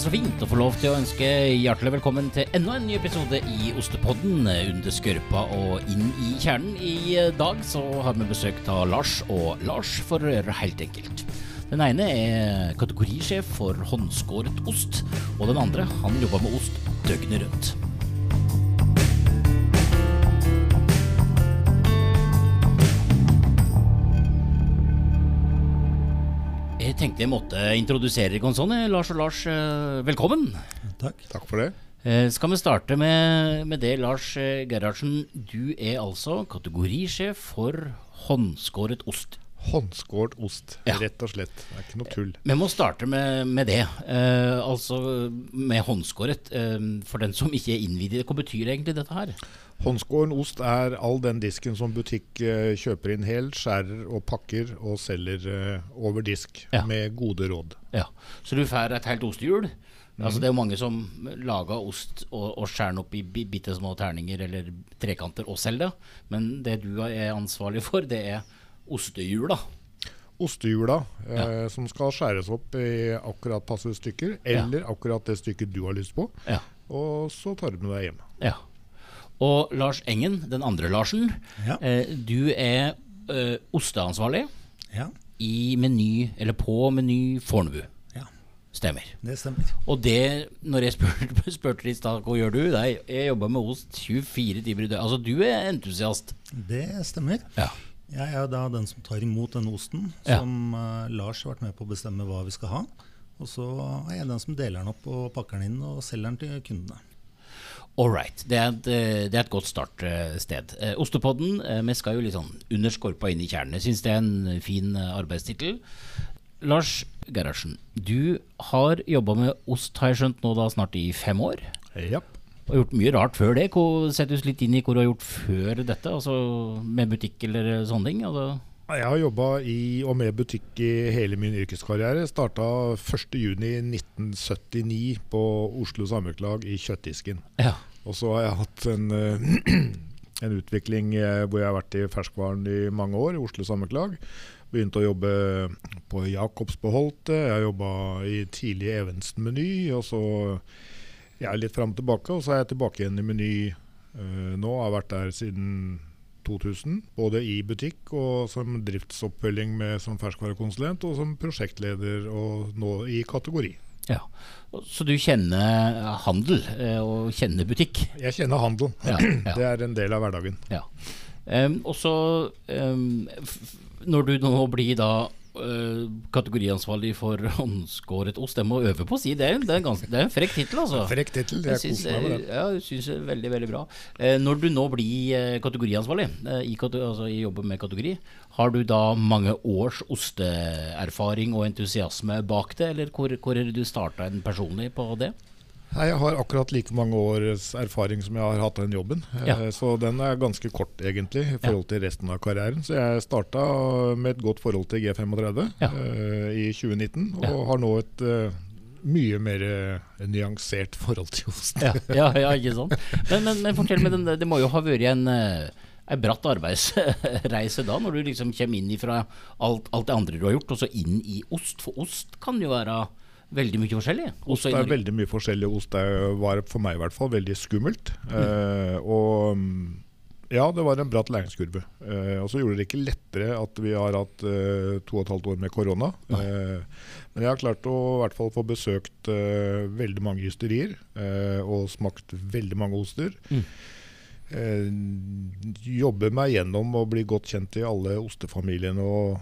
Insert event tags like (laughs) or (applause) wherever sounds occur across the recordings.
så fint å få lov til å ønske hjertelig velkommen til enda en ny episode i Ostepodden under skørpa og inn i kjernen. I dag så har vi besøk av Lars og Lars, for å gjøre det helt enkelt. Den ene er kategorisjef for håndskåret ost, og den andre han jobber med ost døgnet rundt. Tenkte jeg måtte introdusere dere sånn. Lars og Lars, eh, velkommen. Takk. Takk for det. Eh, Skal vi starte med, med det, Lars eh, Gerhardsen. Du er altså kategorisjef for håndskåret ost. Håndskåret ost, Ja. rett og slett. Det er ikke noe tull. Vi må starte med, med det. Eh, altså med håndskåret. Eh, for den som ikke er innvidd i det, hva betyr egentlig dette her? Håndskåren ost er all den disken som butikk eh, kjøper inn hel, skjærer og pakker og selger eh, over disk Ja. med gode råd. Ja, Så du får et helt ostehjul. Altså Det er jo mange som lager ost og, og skjærer den opp i bi- bitte små terninger eller trekanter og selger det. Men det du er ansvarlig for, det er ostehjula. Ostehjula eh, som skal skjæres opp i akkurat passe stykker, Ja. eller akkurat det stykket du har lyst på. Ja. Og så tar du med deg hjem. ja. Og Lars Engen, den andre Larsen. Ja. Eh, du er eh, osteansvarlig Ja, i Meny, eller på Meny Fornebu. ja, Stemmer. det stemmer. Og det, når jeg spurte, (laughs) spurte i stad hva gjør du, Nei, jeg jobber med ost 24 timer i døgnet. Altså du er entusiast. Det stemmer. Ja. Jeg er da den som tar imot denne osten, som uh, Lars har vært med på å bestemme hva vi skal ha. Og så er jeg den som deler den opp og pakker den inn og selger den til kundene. All right. Det er et, eh, det er et godt startsted. Eh, Ostepodden, eh, vi skal jo litt sånn under skorpa inn i kjernen. Jeg syns det er en fin eh, arbeidstittel. Lars Gerhardsen, du har jobba med ost, har jeg skjønt nå da snart i fem år. Ja. Og gjort mye rart før det. Sett oss litt inn i hva du har gjort før dette, altså med butikk eller sånne ting. Altså. Jeg har jobba i og med butikk i hele min yrkeskarriere. Starta 1.6.1979 på Oslo Samvirkelag i kjøttdisken. Ja. Og så har jeg hatt en, eh, (clears throat) en utvikling eh, hvor jeg har vært i ferskvaren i mange år, i Oslo Samvirkelag. Begynte å jobbe på Jacobs på jeg jobba i tidlig Evensen-meny. Og så jeg er litt fram og tilbake, og så er jeg tilbake igjen i Meny nå. Jeg Har vært der siden 2000, både i butikk og som driftsoppfølging med, som ferskvarekonsulent, og som prosjektleder og nå i kategori. Ja. Så du kjenner handel eh, og kjenner butikk? Jeg kjenner handel. Ja, (clears throat) ja. Det er en del av hverdagen. Ja. Um, og så f- Når du nå blir da kategoriansvarlig for (laughs) håndskåret ost, jeg må øve på å si det. Det er en, ganske, det er en frekk tittel, altså. Frekk tittel. Jeg koser meg med det. ja, jeg syns det er veldig veldig bra. Eh, når du nå blir eh, kategoriansvarlig, eh, i, altså i jobben med kategori, har du da mange års osteerfaring og entusiasme bak det, eller hvor, hvor det du starta en personlig på det? Nei, Jeg har akkurat like mange års erfaring som jeg har hatt av den jobben. Ja. Eh, Så den er ganske kort, egentlig, i forhold til resten av karrieren. Så jeg starta med et godt forhold til G35 Ja. eh, i 2019, og Ja. har nå et eh, mye mer eh, nyansert forhold til ost. Ja, ja, ja ikke sant. Men, men, men fortell meg, den, det må jo ha vært en, eh, en bratt arbeidsreise da, når du liksom kommer inn ifra alt, alt det andre du har gjort, og så inn i ost. For ost kan jo være veldig mye forskjellig. Ost er veldig mye forskjellig. Ost er, var for meg i hvert fall veldig skummelt. Eh, og mm, ja, det var en bratt læringskurve. Eh, og så gjorde det ikke lettere at vi har hatt eh, to og et halvt år med korona. Eh, men jeg har klart å i hvert fall få besøkt eh, veldig mange ysterier eh, og smakt veldig mange oster. Mm. Eh, jobbe meg gjennom og bli godt kjent i alle ostefamiliene. Og,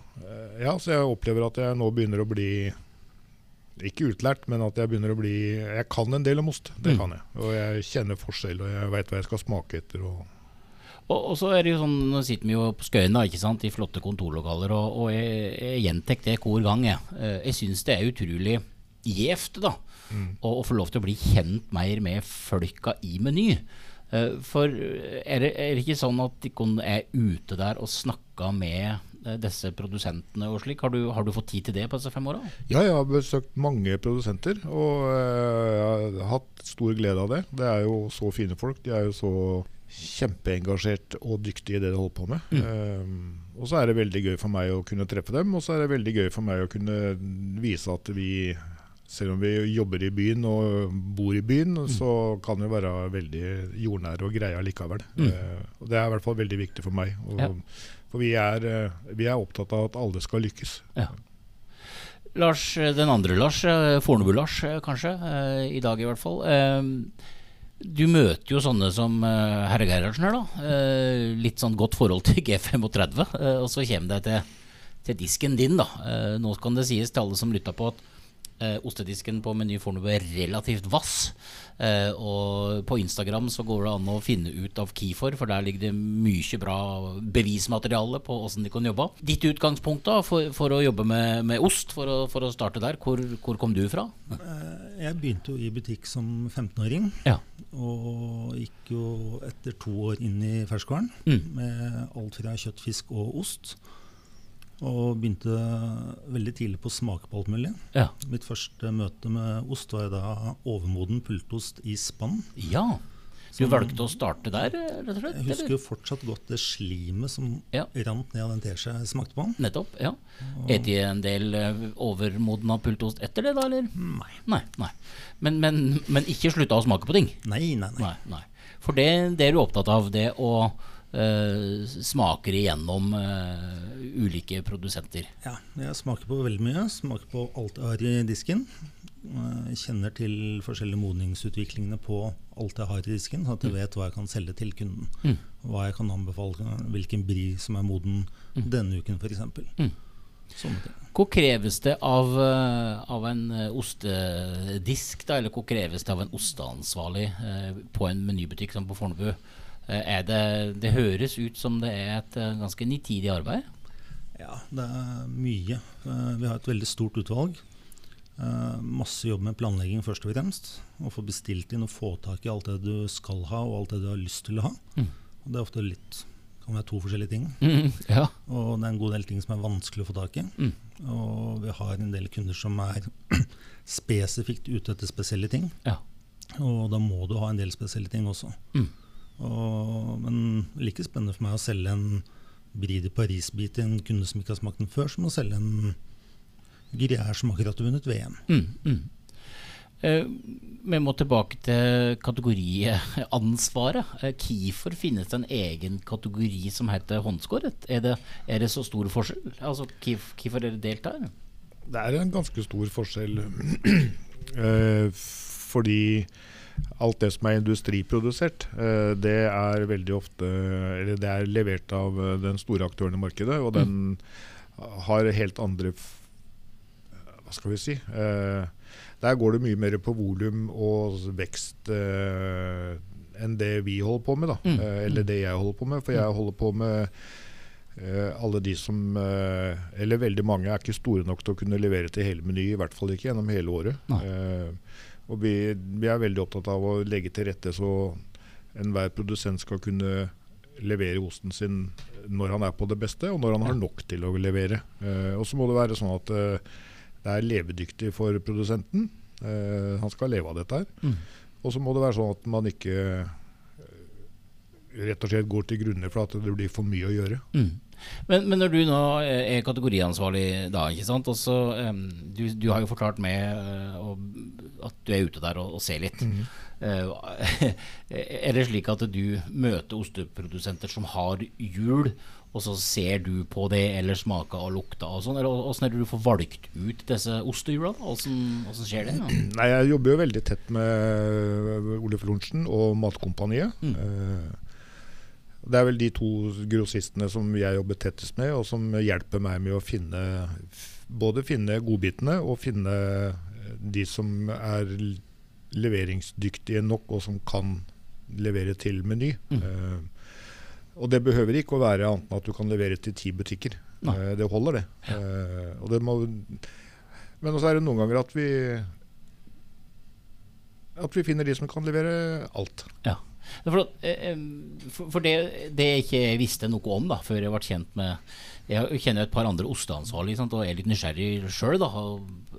ja, så jeg opplever at jeg nå begynner å bli ikke utlært, men at jeg begynner å bli Jeg kan en del om ost. Det Mm. kan jeg. Og jeg kjenner forskjell, og jeg veit hva jeg skal smake etter. Og Og, og så er det jo sånn, nå sitter vi jo på Skøyen da, ikke sant, i flotte kontorlokaler, og, og jeg, jeg gjentar det hver gang. Jeg, Eh, jeg syns det er utrolig gjevt da, å, å få lov til å bli kjent mer med folka i Meny. Eh, For er det, er det ikke sånn at de er ute der og snakker med disse produsentene og slik? Har du, har du fått tid til det på disse fem åra? ja, jeg har besøkt mange produsenter, og eh, jeg har hatt stor glede av det. Det er jo så fine folk. De er jo så kjempeengasjert og dyktige i det de holder på med. Eh, og så er det veldig gøy for meg å kunne treffe dem, og så er det veldig gøy for meg å kunne vise at vi selv om vi jobber i byen og bor i byen, Mm. så kan vi være veldig jordnære og greie likevel. Eh, og det er i hvert fall veldig viktig for meg. Og, Mm. Ja. For vi er, eh, vi er opptatt av at alle skal lykkes. Ja. Lars, eh, den andre Lars, eh, Fornebu-Lars kanskje, i dag i hvert fall. Du møter jo sånne som herre Gerhardsen her, da. Litt sånn godt forhold til (laughs) G35. eh, Og så kommer det til, til disken din, da. Nå kan det sies til alle som lytta på at eh, ostedisken på Meny Fornebu er relativt vass. Eh, og på Instagram så går det an å finne ut av Kifor, for der ligger det mye bra bevismateriale på åssen de kan jobbe. Ditt utgangspunkt da for, for å jobbe med, med ost, for å, for å starte der, hvor, hvor kom du fra? Eh, Jeg begynte jo i butikk som 15-åring. Ja. Og gikk jo etter to år inn i ferskvaren Mm. med alt fra kjøtt, fisk og ost. Og begynte veldig tidlig på å smake på alt mulig. Ja. Mitt første møte med ost var da overmoden pultost i spann. ja. Du valgte å starte der, rett og slett? Jeg husker jo fortsatt godt det slimet som Ja. rant ned av den teskjea jeg smakte på. Nettopp. ja Et de en del eh, overmodna pultost etter det, da? eller? Nei. Nei, nei. Men, men, men ikke slutta å smake på ting? Nei, nei, nei. Nei. nei. For det, det er du opptatt av, det å uh, smake igjennom eh, ulike produsenter. Ja, jeg smaker på veldig mye. Smaker på alt jeg har i disken. Eh, Jeg kjenner til forskjellige modningsutviklingene på alt jeg har i disken, så at jeg vet hva jeg kan selge til kunden. Mm. Hva jeg kan anbefale, hvilken bri som er moden denne uken f.eks. Mm. Hvor kreves det av, eh, av en eh, ostedisk, da, eller hvor kreves det av en osteansvarlig eh, på en menybutikk som på Fornebu? Eh, er det, det høres ut som det er et eh, ganske nitidig arbeid? Ja, det er mye. Eh, Vi har et veldig stort utvalg. Masse jobb med planlegging først og fremst. Å få bestilt inn og få tak i alt det du skal ha, og alt det du har lyst til å ha. Mm. Og det er ofte litt kan være to forskjellige ting. ja. Og det er en god del ting som er vanskelig å få tak i. Mm. Og vi har en del kunder som er (clears throat) spesifikt ute etter spesielle ting. ja. Og da må du ha en del spesielle ting også. Mm. Og, men like spennende for meg å selge en Bride Paris-bit til en kunde som ikke har smakt den før, som å selge en gruyère som akkurat har vunnet VM. Mm, mm. Eh, vi må tilbake til kategoriansvaret. Eh, Hvorfor finnes det en egen kategori som heter håndskåret? Er det, er det så stor forskjell? Altså, Hvorfor er det delt der? Det er en ganske stor forskjell. (clears throat) eh, fordi alt det som er industriprodusert, eh, det er veldig ofte Eller det er levert av eh, den store aktøren i markedet, og den har helt andre Hva skal vi si? Eh, der går det mye mer på volum og vekst enn det vi holder på med. da, Mm. Eller det jeg holder på med. For jeg holder på med alle de som, eller veldig mange, er ikke store nok til å kunne levere til hele Meny, i hvert fall ikke gjennom hele året. Nei. Og vi, vi er veldig opptatt av å legge til rette så enhver produsent skal kunne levere osten sin når han er på det beste, og når han har nok til å levere. Eh, og så må det være sånn at eh, det er levedyktig for produsenten. Eh, han skal leve av dette her. Mm. Og så må det være sånn at man ikke eh, rett og slett går til grunne for at det blir for mye å gjøre. Mm. Men, men når du nå er kategoriansvarlig da, ikke sant? Også, um, du, du har jo forklart meg uh, at du er ute der og, og ser litt. Eh, er det slik at du møter osteprodusenter som har hjul, og så ser du på det, eller smaker og lukter og sånn? Eller åssen er det du får valgt ut disse ostehjulene? Åssen skjer det? Ja? (clears throat) Nei, Jeg jobber jo veldig tett med Ole Flonsen og Matkompaniet. Mm. Eh, Det er vel de to grossistene som jeg jobber tettest med, og som hjelper meg med å finne både finne godbitene og finne de som er leveringsdyktige nok, og som kan levere til Meny. Mm. Uh, og det behøver ikke å være annet enn at du kan levere til ti butikker. Eh, det holder, det. Uh, og det må, men også er det noen ganger at vi at vi finner de som kan levere alt. Ja. For, eh, em, for, det, det jeg ikke visste noe om da før jeg ble kjent med Jeg kjenner et par andre osteansvarlige og er litt nysgjerrig sjøl. Har,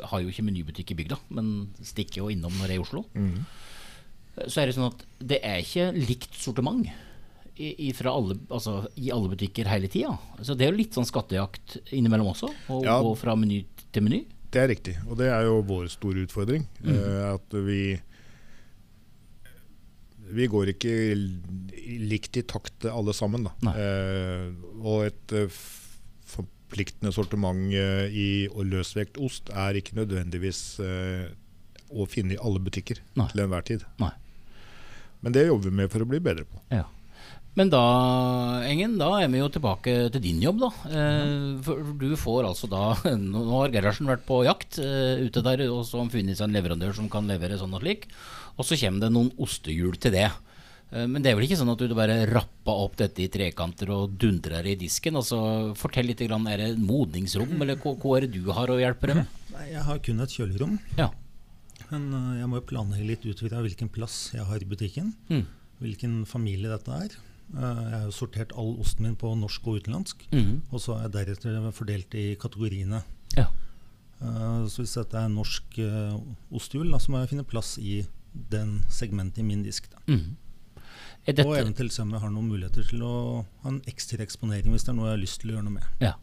har jo ikke menybutikk i bygda, men stikker jo innom når jeg er i Oslo. Så er det sånn at det er ikke likt sortiment i, i, fra alle, altså, i alle butikker hele tida. Så det er jo litt sånn skattejakt innimellom også, å Ja. gå fra meny til meny. Det er riktig, og det er jo vår store utfordring. Mm. Eh, at vi Vi går ikke likt i takt alle sammen. Da. Eh, og et eh, forpliktende sortiment eh, i løsvekt ost er ikke nødvendigvis å finne i alle butikker Nei. til enhver tid. Nei. Men det jobber vi med for å bli bedre på. Ja. Men da, Engen, da er vi jo tilbake til din jobb, da. Eh, for du får altså da (laughs) Nå har Gerhardsen vært på jakt eh, ute der og så har han funnet seg en leverandør som kan levere sånn og slik. Og så kommer det noen ostehjul til det. Eh, men det er vel ikke sånn at du bare rappa opp dette i trekanter og dundrer i disken? Altså, Fortell litt, grann, er det modningsrom, eller hva, hva er det du har å hjelpe deg (laughs) med? Jeg har kun et kjølerom. Ja. Men jeg må jo planlegge litt ut fra hvilken plass jeg har i butikken. Mm. Hvilken familie dette er. Eh, Jeg har sortert all osten min på norsk og utenlandsk. Mm. Og så er jeg deretter fordelt i kategoriene. ja. Eh, Så hvis dette er norsk eh, ostehjul, så må jeg finne plass i den segmentet i min disk. Da. Er Og eventuelt se om jeg har noen muligheter til å ha en ekstra eksponering hvis det er noe jeg har lyst til å gjøre noe med. ja.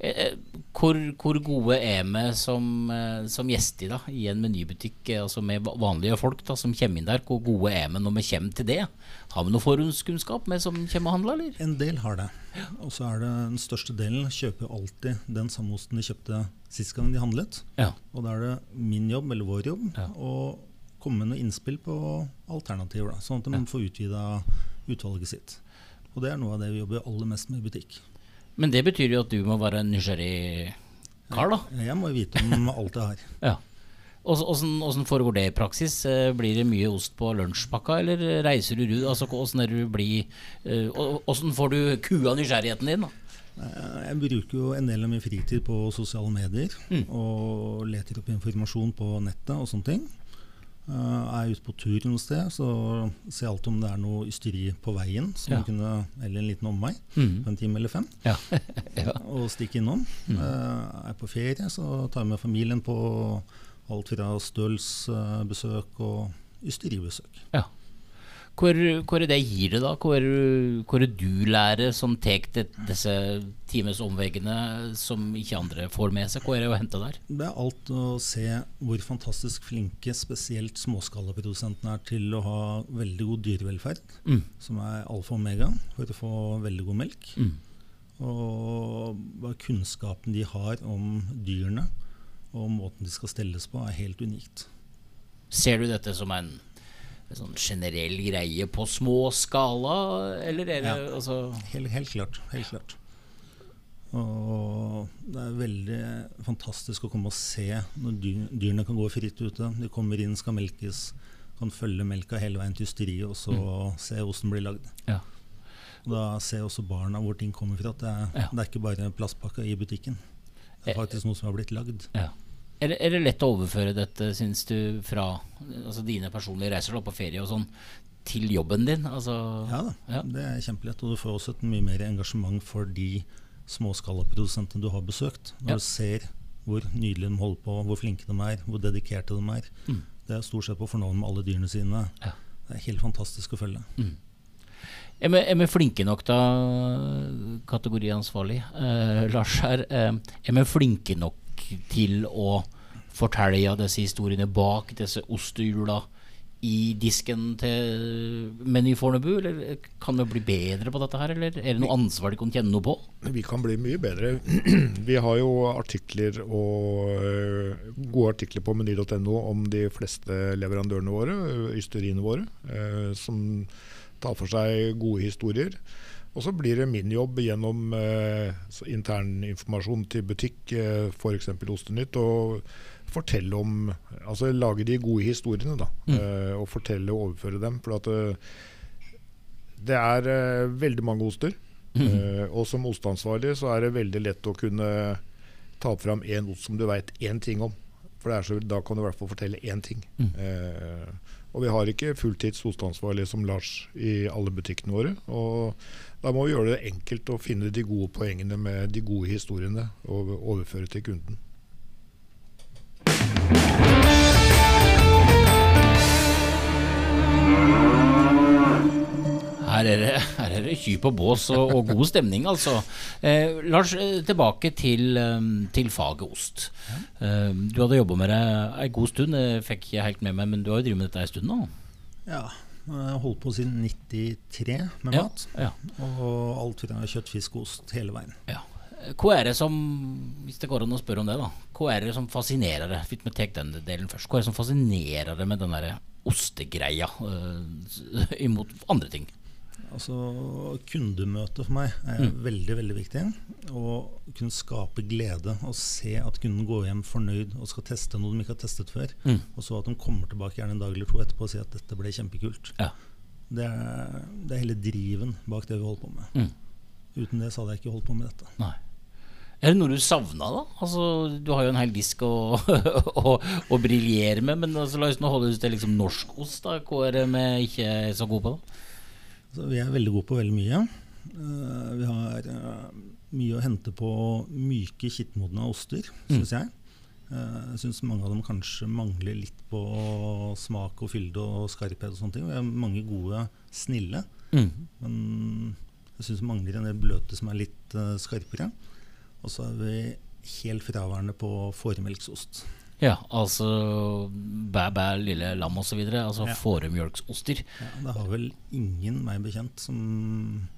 Eh, Hvor, hvor gode er vi som, eh, som gjester da, i en menybutikk, eh, altså med vanlige folk da, som kommer inn der? Hvor gode er vi når vi kommer til det? Har vi noe forhåndskunnskap med som kommer og handler, eller? En del har det. Og så er det den største delen kjøper alltid den samme osten de kjøpte sist gang de handlet. Ja. Og da er det min jobb, eller vår jobb, Ja. å komme med noen innspill på alternativer. Da, sånn at de får utvida utvalget sitt. Og det er noe av det vi jobber aller mest med i butikk. Men det betyr jo at du må være en nysgjerrig kar, da. Jeg må vite om (laughs) alt jeg har. Ja. Åssen foregår det i praksis? Eh, Blir det mye ost på lunsjpakka, eller reiser du rundt? Altså, Åssen du blir eh, får du kua nysgjerrigheten din? da? Eh, Jeg bruker jo en del av min fritid på sosiale medier Mm. og leter opp informasjon på nettet og sånne ting. Eh, Er ute på tur noe sted, så ser jeg alltid om det er noe ysteri på veien. Som Ja. kunne, eller en liten omvei Mm. på en time eller fem. Ja. (laughs) ja. Og stikke innom. Mm. Er på ferie, så tar jeg med familien på alt fra stølsbesøk og ysteribesøk. ja. Hvor, hvor er det gir det, da? Hvor, hvor er du lærer som tar disse times omveggene som ikke andre får med seg? Hva er det å hente der? Det er alt å se hvor fantastisk flinke spesielt småskalaprodusentene er til å ha veldig god dyrevelferd, Mm. som er alfa og omega, for å få veldig god melk. Mm. Og hva kunnskapen de har om dyrene og måten de skal stelles på, er helt unikt. Ser du dette som en sånn generell greie på små skala, eller er det Ja. altså Helt, helt klart. Helt klart. Og det er veldig fantastisk å komme og se når dyr, dyrene kan gå fritt ute. De kommer inn, skal melkes, kan følge melka hele veien til ysteriet, og så se osten blir lagd. Ja. Og da ser også barna hvor ting kommer fra. At det, er, Ja. det er ikke bare plastpakka i butikken. Det er faktisk noe som har blitt lagd. Ja. Er, det- er det lett å overføre dette, syns du, fra altså dine personlige reiser da, på ferie og sånn, til jobben din? Altså, Ja da, Ja. det er kjempelett. Og du får også et mye mer engasjement for de småskalaprodusentene du har besøkt. Når Ja. du ser hvor nydelig de holder på, hvor flinke de er, hvor dedikerte de er. Mm. Det er stort sett på fornavn med alle dyrene sine. Ja. Det er helt fantastisk å følge. Er vi, er vi flinke nok da, kategoriansvarlig eh, Lars her, eh, er vi flinke nok til å fortelle ja, disse historiene bak disse ostehjula i disken til Meny Fornebu, eller kan vi bli bedre på dette her, eller er det noe ansvar de kan kjenne noe på? Vi kan bli mye bedre. (clears throat) Vi har jo artikler og øh, gode artikler på meny.no om de fleste leverandørene våre, øh, ysteriene våre, øh, som tar for seg gode historier. Og så blir det min jobb gjennom eh, interninformasjon intern informasjon til butikk, eh, f.eks. Ostenytt, å fortelle om Altså lage de gode historiene, da. øh, og fortelle og overføre dem. For at øh, det er øh, veldig mange oster. Eh, og som osteansvarlig så er det veldig lett å kunne ta fram én ost som du veit én ting om. For det er så, da kan du i hvert fall fortelle én ting. Eh, og vi har ikke fulltids hosteansvarlig som Lars i alle butikkene våre. Og da må vi gjøre det enkelt å finne de gode poengene med de gode historiene og overføre til kunden. Her er det, her er det ky på bås og, og god stemning, altså. Eh, Lars, eh, tilbake til, eh, til faget ost. Eh, du hadde jobba med det ei god stund, det fikk jeg helt med meg, men du har jo drevet med dette ei stund nå? Ja. Jeg holdt på siden 93 med Ja, mat. ja. Og alt fra kjøtt, fisk og ost hele veien. Ja. Hva er det som hvis det går an å spørre om det da Hva er det som fascinerer deg Hvis vi tar den delen først Hva er det som fascinerer deg med den der ostegreia uh, imot andre ting? Altså, Kundemøte for meg er Mm. veldig veldig viktig. Å kunne skape glede og se at kunden går hjem fornøyd og skal teste noe de ikke har testet før. Mm. Og så at de kommer tilbake gjerne en dag eller to etterpå og sier at dette ble kjempekult. Ja. Det er, det er hele driven bak det vi holder på med. Mm. Uten det så hadde jeg ikke holdt på med dette. Nei. Er det noe du savna, da? Altså, du har jo en hel disk å, (laughs) å, å briljere med, men altså, la oss nå holde oss til liksom norskost. da Hva er det vi ikke er så gode på? da? Så vi er veldig gode på veldig mye. Eh, vi har eh, mye å hente på myke, kittmodne oster, syns jeg. Eh, jeg syns mange av dem kanskje mangler litt på smak og fylde og skarphet. og sånne ting. Vi har mange gode, snille, Mm. men jeg syns mangler en del bløte som er litt uh, skarpere. Og så er vi helt fraværende på fårmelksost. Ja, altså bæ, bæ, lille lam osv. Altså Ja. fåremjølksoster. Ja, det har vel ingen meg bekjent som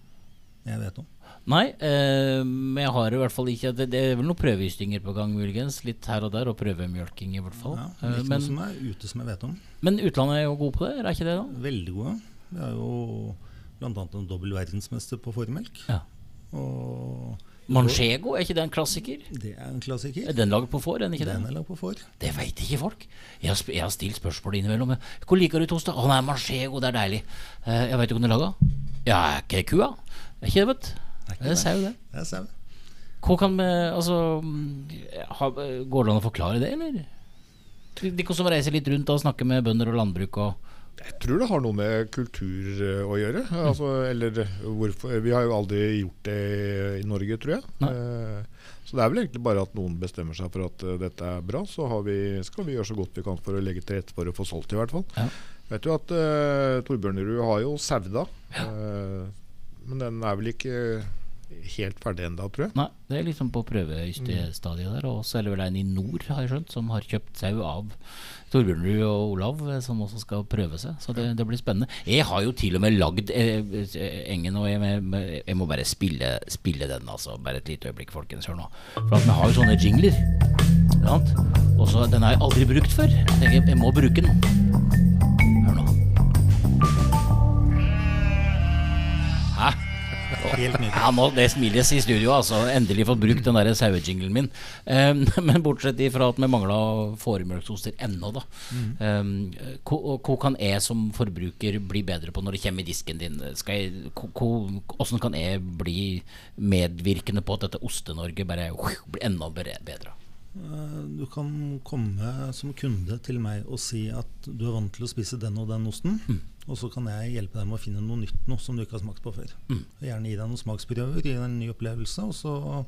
jeg vet om. Nei, eh, men jeg har i hvert fall ikke Det, det er vel noen prøvehystinger på gang, muligens. Litt her og der, og prøvemjølking i hvert fall. Ja, Eh, ikke men, noe som er ute som jeg vet om. men utlandet er jo god på det, er ikke det? da? Veldig gode. Vi har jo bl.a. en dobbel verdensmester på fåremelk. Ja. Og Manchego, er ikke det en klassiker? det er en klassiker. Er den laget på får, er den Den er laget på får. Det veit ikke folk. Jeg har, jeg har stilt spørsmål innimellom. men, Hvor liker du tosta? Å nei, manchego, det er deilig. Eh, jeg veit ikke hvordan du laga? Ja, er ikke det kua? Er ikke det, vet du. Det er Det er sau, det. Det er sau. Hva kan vi Altså mm, ha, Går det an å forklare det, eller? De de som reiser litt rundt og snakker med bønder og landbruk og Jeg tror det har noe med kultur eh, å gjøre. Altså, eller hvorfor Vi har jo aldri gjort det i Norge, tror jeg. Nei. Eh, Så det er vel egentlig bare at noen bestemmer seg for at eh, dette er bra. Så har vi, skal vi gjøre så godt vi kan for å legge til rette for å få solgt i hvert fall. Ja. Vet du at uh, Torbjørnerud har jo Sauda. eh, men den er vel ikke helt ferdig ennå, tror jeg. Nei, det er liksom på prøvestadiet der. Og så er det vel en i nord, har jeg skjønt, som har kjøpt sau av Torbjørnrud og Olav, som også skal prøve seg. Så det, det blir spennende. Jeg har jo til og med lagd eh, eh, Engen, og jeg, jeg må bare spille, spille den, altså. Bare et lite øyeblikk, folkens. Hør nå. For at vi har jo sånne jingler. Og så Den har jeg aldri brukt før. Jeg jeg må bruke den. Helt nydelig. Ja, nå, Det smiles i studio, altså. Endelig fått brukt den der sauejinglen min. Um, (laughs) men bortsett ifra at vi mangla fåremjølksoster ennå, da. Um, hva, hva kan jeg som forbruker bli bedre på når det kommer i disken din? Hvordan kan jeg bli medvirkende på at dette Oste-Norge bare blir enda bedre? Eh, Du kan komme som kunde til meg og si at du er vant til å spise den og den osten. Mm. Og så kan jeg hjelpe deg med å finne noe nytt noe som du ikke har smakt på før. Mm. Gjerne gi deg noen smaksprøver, gi deg en ny opplevelse. Og så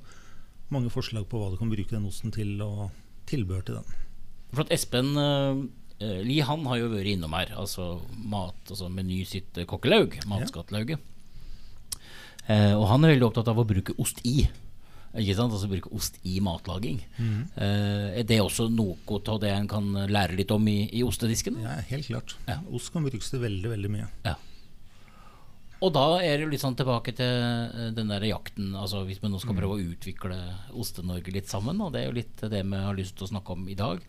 mange forslag på hva du kan bruke den osten til, og tilbehør til den. For at Espen eh, Li han har jo vært innom her. Altså mat, altså Meny sitt eh, kokkelaug. Matskattlauget. Eh, og han er veldig opptatt av å bruke ost i. Ikke sant? Altså bruke ost i matlaging. Eh, er det også noe av det en kan lære litt om i, i ostedisken? Ja, helt klart. Ja. Ost kan brukes til veldig, veldig mye. Ja. Og da er det litt sånn tilbake til eh, den der jakten. Altså Hvis vi nå skal prøve å utvikle Oste-Norge litt sammen, og det er jo litt det vi har lyst til å snakke om i dag.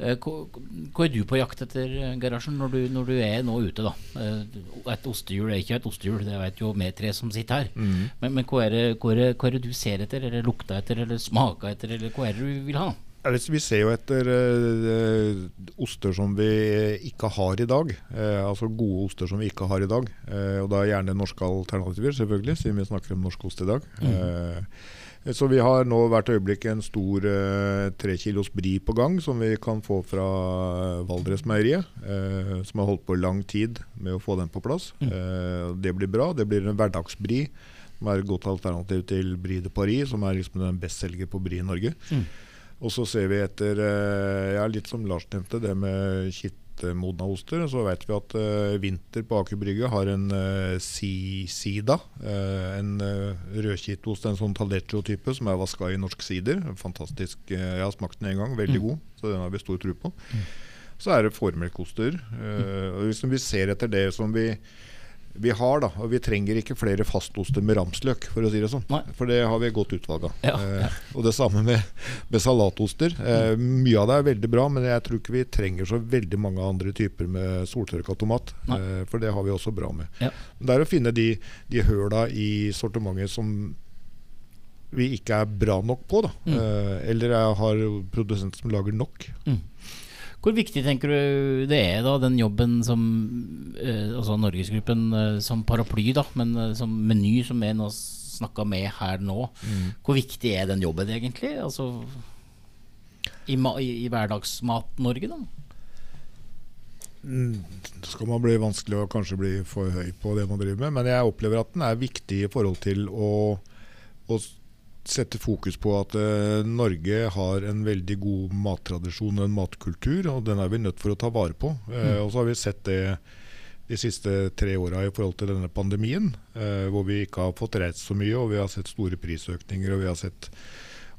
Eh, Hva, er du på jakt etter, garasjen Gerhardsen, når, du- når du er nå ute? da? Eh, Et ostehjul er ikke et ostehjul, det vet jo vi tre som sitter her. Men, men hva, er det, hva, er det, hva er det du ser etter, eller lukter etter, eller smaker etter, eller hva er det du vil ha? Vi ser jo etter eh, oster som vi ikke har i dag. Eh, altså gode oster som vi ikke har i dag. Eh, og da gjerne norske alternativer, selvfølgelig, siden vi snakker om norsk ost i dag. Eh, så vi har nå hvert øyeblikk en stor eh, tre kilos bri på gang, som vi kan få fra Valdresmeieriet. Eh, som har holdt på lang tid med å få den på plass. Eh, det blir bra. Det blir en hverdagsbri. Som er et godt alternativ til Bri de Paris, som er liksom den bestselger på bri i Norge. Og så ser vi etter eh, ja, litt som Lars nevnte, det med kitt vintermodna oster. Så vet vi at uh, Vinter på Aker Brygge har en uh, si, Sida. Uh, en rødkittost, en sånn Taleggio-type som er vaska i norsk sider. Fantastisk. jeg har smakt den en gang. Veldig mm. god, så den har vi stor tro på. Mm. Så er det fårmelkoster. Uh, hvis vi ser etter det som vi vi har, da. Og vi trenger ikke flere fastoster med ramsløk, for å si det sånn. Nei. For det har vi godt utvalg av. Ja. Eh, og det samme med, med salatoster. Eh, mye av det er veldig bra, men jeg tror ikke vi trenger så veldig mange andre typer med soltørka tomat. Eh, for det har vi også bra med. Ja. Det er å finne de, de høla i sortimentet som vi ikke er bra nok på. Da. Mm. Eh, eller jeg har produsenter som lager nok. Mm. Hvor viktig tenker du det er, da, den jobben som Altså Norgesgruppen eh, som paraply, da, men eh, som Meny, som vi nå snakka med her nå. Mm. Hvor viktig er den jobben egentlig? Altså i, i, i Hverdagsmat-Norge, da? Mm, skal man bli vanskelig å kanskje bli for høy på det man driver med. Men jeg opplever at den er viktig i forhold til å, å sette fokus på at uh, Norge har en veldig god mattradisjon og en matkultur, og den er vi nødt for å ta vare på. Uh, mm. Og så har vi sett det de siste tre åra i forhold til denne pandemien, eh, hvor vi ikke har fått reist så mye, og vi har sett store prisøkninger. og vi har sett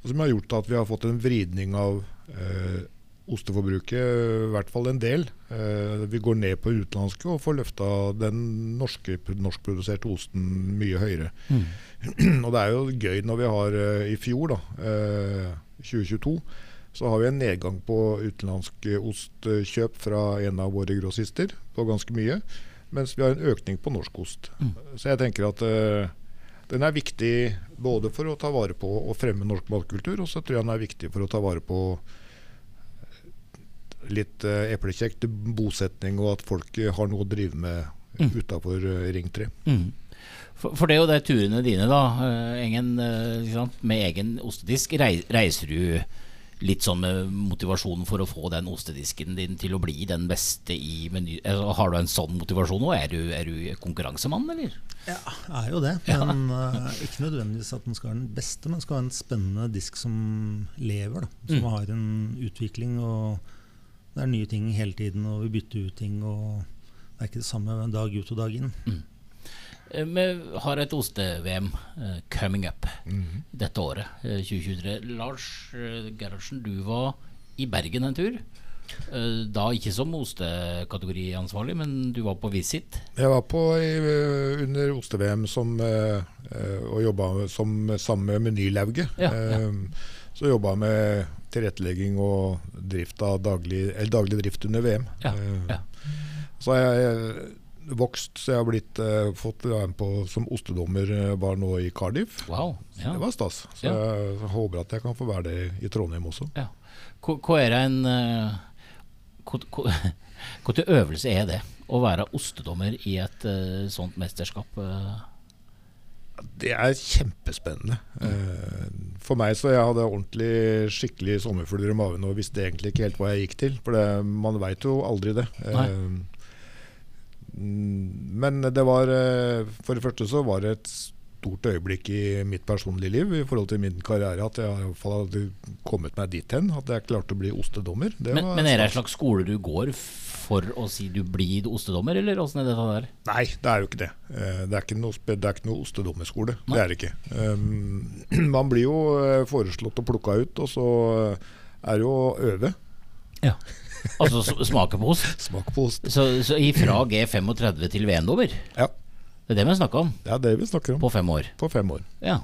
Som har gjort at vi har fått en vridning av osteforbruket, i hvert fall en del. vi går ned på utenlandske og får løfta den norske, norskproduserte osten mye høyere. Mm. (clears throat) Og det er jo gøy når vi har uh, i fjor, da, uh, 2022, så har vi en nedgang på utenlandsk ostkjøp fra en av våre grossister på ganske mye. Mens vi har en økning på norsk ost. Mm. Så jeg tenker at uh, den er viktig både for å ta vare på og fremme norsk matkultur, og så tror jeg den er viktig for å ta vare på litt uh, eplekjekt bosetning, og at folk har noe å drive med mm. utafor uh, Ring 3. Mm. For, for, det er jo de turene dine, da, Engen, uh, med egen ostedisk. reiser du litt sånn med motivasjonen for å få den ostedisken din til å bli den beste i meny? Altså, har du en sånn motivasjon nå? Er du, er du konkurransemann, eller? Ja, jeg er jo det. Men ja. uh, ikke nødvendigvis at den skal være den beste, men skal ha en spennende disk som lever. Da, som mm. har en utvikling. og Det er nye ting hele tiden, og vi bytter ut ting. og Det er ikke det samme dag ut og dag inn. Mm. Eh, vi har et oste-VM uh, coming up mm -hmm. dette året, uh, 2023. Lars uh, Gerhardsen, du var i Bergen en tur. da ikke som ostekategoriansvarlig, men du var på visit? Jeg var på under oste-VM og jobba sammen med Menylauget. Ja, ja. Så jobba jeg med tilrettelegging og drift av daglig, daglig drift under VM. Ja, ja. Så jeg vokst, så jeg har blitt, uh, fått være med på som ostedommer uh, var nå i Cardiff. Wow, ja. Det var stas. Så ja. jeg, håper at jeg kan få være det i Trondheim også. Ja. Hva er en uh, Hvilken (laughs) øvelse er det å være ostedommer i et uh, sånt mesterskap? Det er kjempespennende. Mm. For meg så jeg hadde ordentlig skikkelig sommerfugler i magen og visste egentlig ikke helt hva jeg gikk til. For det, man veit jo aldri det. Nei. Mm, men det var eh, For det første så var det et stort øyeblikk i mitt personlige liv i forhold til min karriere at jeg i hvert fall hadde kommet meg dit hen at jeg klarte å bli ostedommer. Det men, men, er det en slags skole du går for å si du blir ostedommer, eller åssen er det der? Nei, det er jo ikke det. Eh, det er ikke noe, det er ikke noe ostedommerskole. Nei. Det er det ikke. Um, (clears throat) man blir jo eh, foreslått og plukka ut, og så er det jo å øve. Ja Altså smake på ost? Smak på ost. Så, så ifra G35 til V-en-dommer? Ja. Det er det vi snakker om? Det er det vi snakker om. På fem år? På fem år. Ja.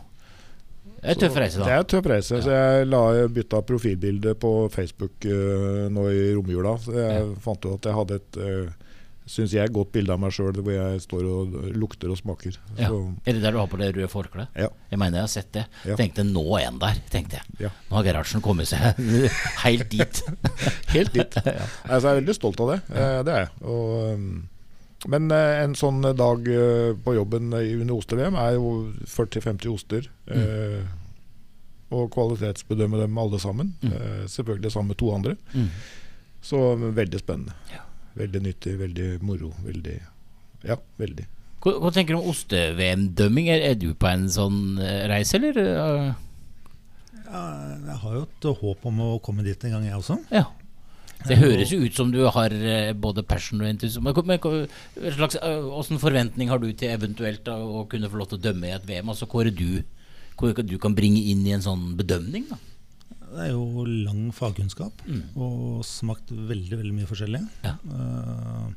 Det er tøff reise, da. Det er tøff reise. Ja. Så jeg la bytta profilbilde på Facebook uh, nå i romjula. Så jeg ja. fant ut at jeg hadde et uh, syns jeg, godt bilde av meg sjøl hvor jeg står og lukter og smaker. Ja. Er det der du har på det røde forkleet? Ja. Jeg mener jeg har sett det. Ja. Tenkte nå er han der, tenkte jeg. Ja. Nå har Gerhardsen kommet seg (laughs) helt dit. (laughs) helt dit. (laughs) altså, jeg er veldig stolt av det. Eh, det er jeg. Og, men eh, en sånn dag eh, på jobben under oste-VM er jo 40-50 oster. Mm. Eh, og kvalitetsbedømme dem alle sammen. Mm. Eh, selvfølgelig sammen med to andre. Mm. Så veldig spennende. Ja. Veldig nyttig, veldig moro. Veldig Ja, veldig. Hva, hva tenker du om oste-VM-dømming? Er, er, du på en sånn uh, reise, eller? Ja, jeg har jo et håp om å komme dit en gang, jeg også. Ja. Det høres jo ut som du har eh, både passion og entusiasme. Men, men hva slags, eh, forventning har du til eventuelt da, å kunne få lov til å dømme i et VM? Altså hva er du, hva du kan bringe inn i en sånn bedømning? da? Det er jo lang fagkunnskap og smakt veldig veldig mye forskjellig. Ja. Uh,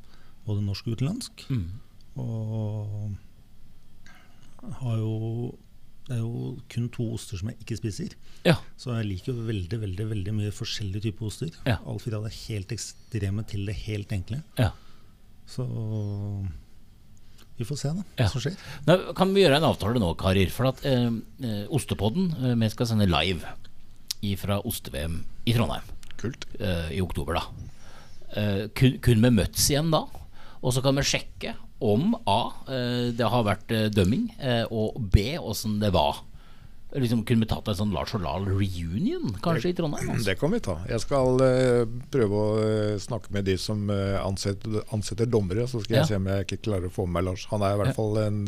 både norsk og utenlandsk. Mm. Og har jo Det er jo kun to oster som jeg ikke spiser. Ja. Så jeg liker jo veldig veldig, veldig mye forskjellige typer oster. Ja. Alt fra det helt ekstreme til det helt enkle. ja. Så vi får se da, Ja. som skjer. Nå, kan vi gjøre en avtale nå, karer? For at eh, eh, Ostepodden eh, Vi skal sende live fra oste-VM i Trondheim Kult. eh, i oktober, da. Eh, kun, kun med Møtz igjen da. Og så kan vi sjekke om A. Eh, det har vært dømming, og B. åssen det var. Liksom Kunne vi tatt en sånn Lars og Lahl reunion, kanskje, i Trondheim? Altså? Det kan vi ta. Jeg skal prøve å snakke med de som ansetter, ansetter dommere. Så skal Ja. jeg se om jeg ikke klarer å få med meg Lars. Han er i hvert Ja. fall en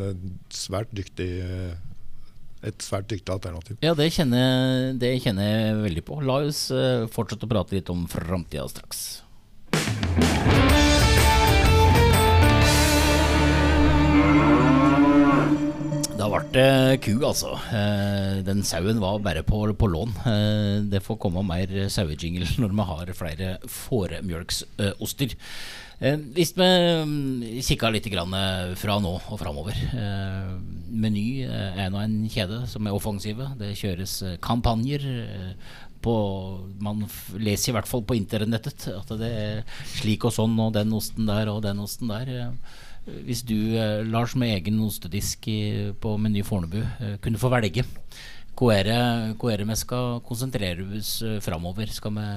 svært dyktig et svært dyktig alternativ. Ja, det kjenner, det kjenner jeg veldig på. La oss eh, fortsette å prate litt om framtida straks. Da ble det ku, altså. Eh, Den sauen var bare på, på lån. Eh, Det får komme mer sauejingle (laughs) når vi har flere fåremjølksoster. Eh, Hvis vi mm, kikker litt eh, fra nå og framover eh, Meny er nå en kjede som er offensive. Det kjøres kampanjer. På, man leser i hvert fall på internettet at det er slik og sånn, og den osten der og den osten der. Hvis du, Lars, med egen ostedisk på Meny Fornebu, kunne få velge hva er det, vi skal konsentrere oss framover? Skal vi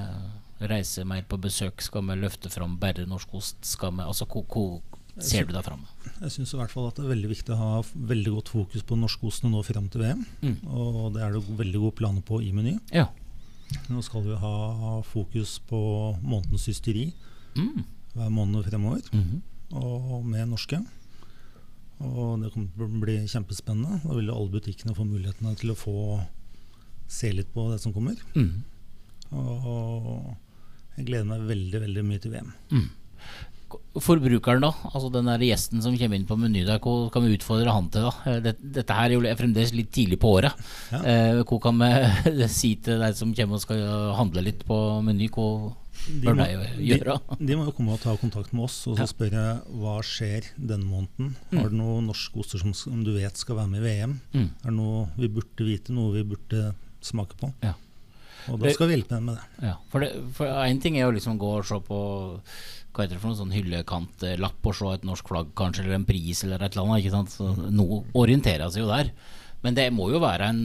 reise mer på besøk? Skal vi løfte fram bare norsk ost? Skal vi, altså, hvor, ser du deg fram? Jeg syns i hvert fall at det er veldig viktig å ha veldig godt fokus på norskostene nå fram til VM. Mm. Og det er det veldig gode planer på i Meny. Ja. Nå skal vi ha fokus på månedens hysteri Mm. hver måned fremover, Mhm. og med norske. Og det kommer til å bli kjempespennende. Da vil alle butikkene få mulighetene til å få se litt på det som kommer. Mm. Og jeg gleder meg veldig, veldig mye til VM. Forbrukeren, da? Altså den der gjesten som kommer inn på Meny hva kan vi utfordre han til? da? Eh, dette her er jo fremdeles litt tidlig på året. Ja. Eh, hva kan vi (laughs) si til deg som kommer og skal handle litt på Meny? Hva De bør må, de gjøre? de, de må jo komme og ta kontakt med oss og så spørre hva skjer denne måneden. Har du noen norske oster som, som du vet skal være med i VM? Mm. Er det noe vi burde vite, noe vi burde smake på? Ja. Og da skal vi hjelpe dem med det. Ja, for, én ting er å liksom gå og se på Hva heter det for noe sånn hyllekantlapp og se et norsk flagg kanskje, eller en pris eller et eller annet. Ikke sant? Så Noe orienterer seg jo der. Men det må jo være en,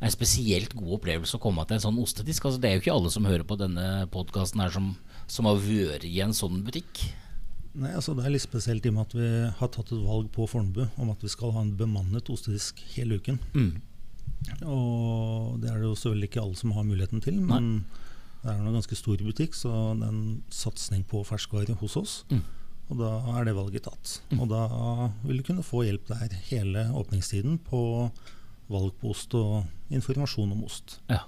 en spesielt god opplevelse å komme til en sånn ostedisk. Altså, det er jo ikke alle som hører på denne podkasten her som, som har vært i en sånn butikk. Nei, altså Det er litt spesielt i og med at vi har tatt et valg på Fornebu om at vi skal ha en bemannet ostedisk hele uken. Mm. Og det er det jo selvfølgelig ikke alle som har muligheten til, men det er en ganske stor butikk, så det er en satsing på ferskvare hos oss. Mm. Og da er det valget tatt. Og da vil du kunne få hjelp der hele åpningstiden på valg på ost og informasjon om ost. Ja.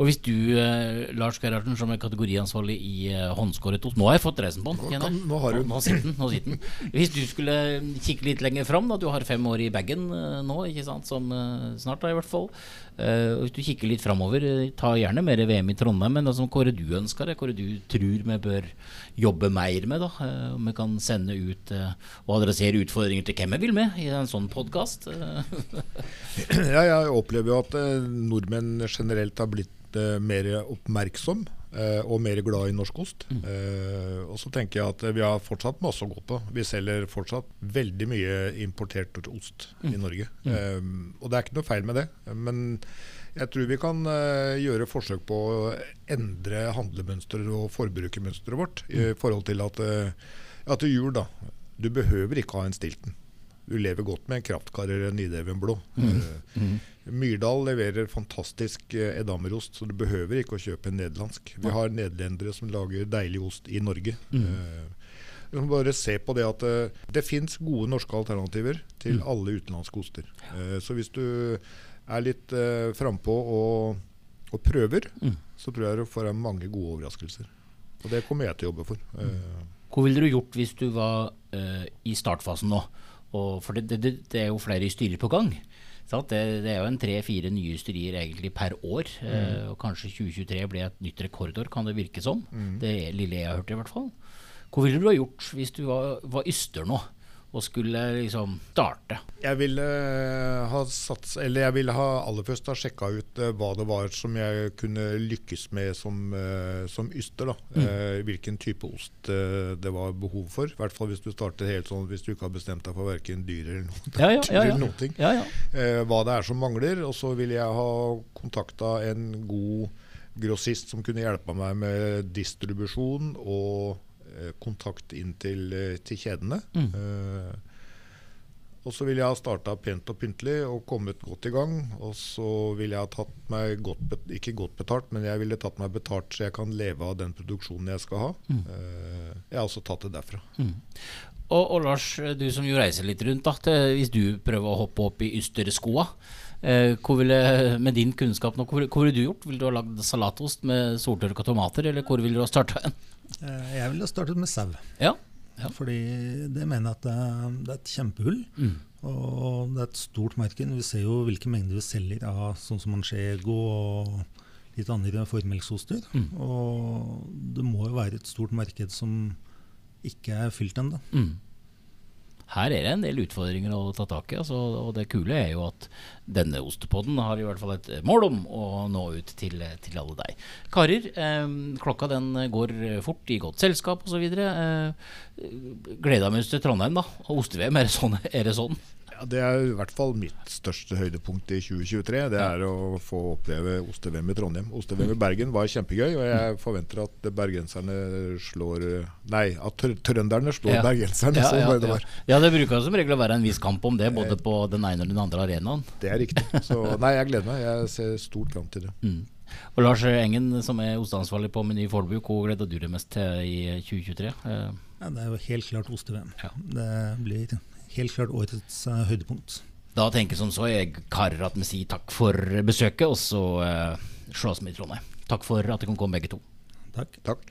Og hvis du, eh, Lars Gerhardsen, som er kategoriansvarlig i eh, håndskåret Nå har jeg fått dressen på den. jeg. kan- nå har du den. Nå sitter den. Nå sitter den. Hvis du skulle kikke litt lenger fram, da, du har fem år i bagen eh, nå, ikke sant, som eh, snart da i hvert fall. Og hvis du kikker litt framover, eh, ta gjerne mer VM i Trondheim, men altså, hva er det du ønsker deg? Hva er det du tror vi bør jobbe mer med? da? Eh, om vi kan sende ut uh, og adressere utfordringer til hvem vi vil med i en sånn podkast? (laughs) Ja, jeg opplever jo at nordmenn generelt har blitt mer oppmerksom og mer glad i norsk ost. Eh, og så tenker jeg at eh, vi har fortsatt masse å gå på. Vi selger fortsatt veldig mye importert ost i Norge. Eh, og det er ikke noe feil med det. Men jeg tror vi kan uh, gjøre forsøk på å endre handlemønsteret og forbrukermønsteret vårt i forhold til at, eh, ja, til jul, da. Du behøver ikke ha en Stilton. Du lever godt med en kraftkarer eller en Nideven Mm. Eh, Myrdal leverer fantastisk eh, edamerost, så du behøver ikke å kjøpe en nederlandsk. Vi har nederlendere som lager deilig ost i Norge. Eh, du må bare se på det at uh, det fins gode norske alternativer til alle utenlandske oster. Uh, så hvis du er litt uh, frampå og, og prøver, Mm. så tror jeg du får mange gode overraskelser. Og det kommer jeg til å jobbe for. Eh, Hva ville du gjort hvis du var eh, i startfasen nå? Og for det, det, det er jo flere styrer på gang. Det, det er jo en tre-fire nye styrer egentlig per år. eh, og kanskje 2023 blir et nytt rekordår, kan det virke som. Det er lille jeg har hørt, i hvert fall. Hva ville du ha gjort hvis du var, var yster nå, og skulle liksom starte? Jeg ville eh, ha sats, eller jeg ville ha aller først ha sjekka ut eh, hva det var som jeg kunne lykkes med som, eh, som yster. da. Eh, hvilken type ost det var behov for. I hvert fall hvis du starter helt sånn hvis du ikke har bestemt deg for verken dyr eller noe. Ja, ja, ja, ja. eller (laughs) noen ting. Hva det er som mangler. Og så ville jeg ha kontakta en god grossist som kunne hjelpe meg med distribusjon og kontakt inn til, eh, til kjedene. Eh, og så ville jeg ha starta pent og pyntelig og kommet godt i gang. Og så ville jeg ha tatt meg godt, ikke godt betalt, men jeg ville tatt meg betalt så jeg kan leve av den produksjonen jeg skal ha. Eh, jeg har også tatt det derfra. Og, og Lars, du som jo reiser litt rundt, da, til, hvis du prøver å hoppe opp i ysterskoa, eh, ville, med din kunnskap nå, hvor, hvor ville du gjort? Ville du ha lagd salatost med soltørka tomater, eller hvor ville du ha starta en? Eh, Jeg ville startet med sau. Ja. Ja. Fordi det mener jeg at det er, det er et kjempehull. Mm. Og det er et stort marked. Vi ser jo hvilke mengder vi selger av sånn som manchego og litt andre formelksoster. Mm. Og det må jo være et stort marked som ikke er fylt ennå. Mm. Her er det en del utfordringer å ta tak i. Altså, og det kule er jo at denne ostepodden har i hvert fall et mål om å nå ut til, til alle deg. Karer, eh, klokka den går fort i godt selskap osv. Eh, Gleda meg til Trondheim, da. Og oste-VM, er, sånn, er det sånn? Ja, det er i hvert fall mitt største høydepunkt i 2023. Det er å få oppleve oste-VM i Trondheim. Oste-VM i Bergen var kjempegøy, og jeg forventer at bergenserne slår Nei, at trø- trønderne slår Ja. bergenserne. Ja, ja, det var. ja, det bruker som regel å være en viss kamp om det, både på den ene og den andre arenaen. Det er riktig. Så (laughs) nei, jeg gleder meg. Jeg ser stort fram til det. Mm. Og Lars Engen, som er osteansvarlig på Meny Fornebu, hva gleder du deg mest til i 2023? Eh, Ja, det er jo helt klart oste-VM. Ja. Det blir helt klart årets eh, høydepunkt. Da tenker jeg som så, jeg karer at vi sier takk for besøket, og så uh, slås vi i Trondheim. Takk for at dere kan komme begge to. Takk. Takk.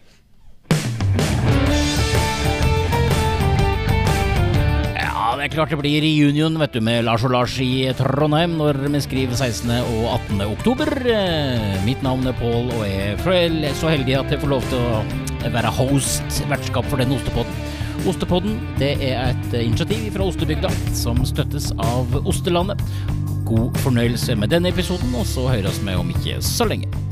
Ja, det er klart det blir reunion vet du, med Lars og Lars i Trondheim når vi skriver 16. og 18. oktober. Eh, Mitt navn er Pål, og jeg er så heldig at jeg får lov til å være host, vertskap for den ostepodden. Ostepodden det er et initiativ fra Ostebygda som støttes av Ostelandet. God fornøyelse med denne episoden, og så høres vi om ikke så lenge.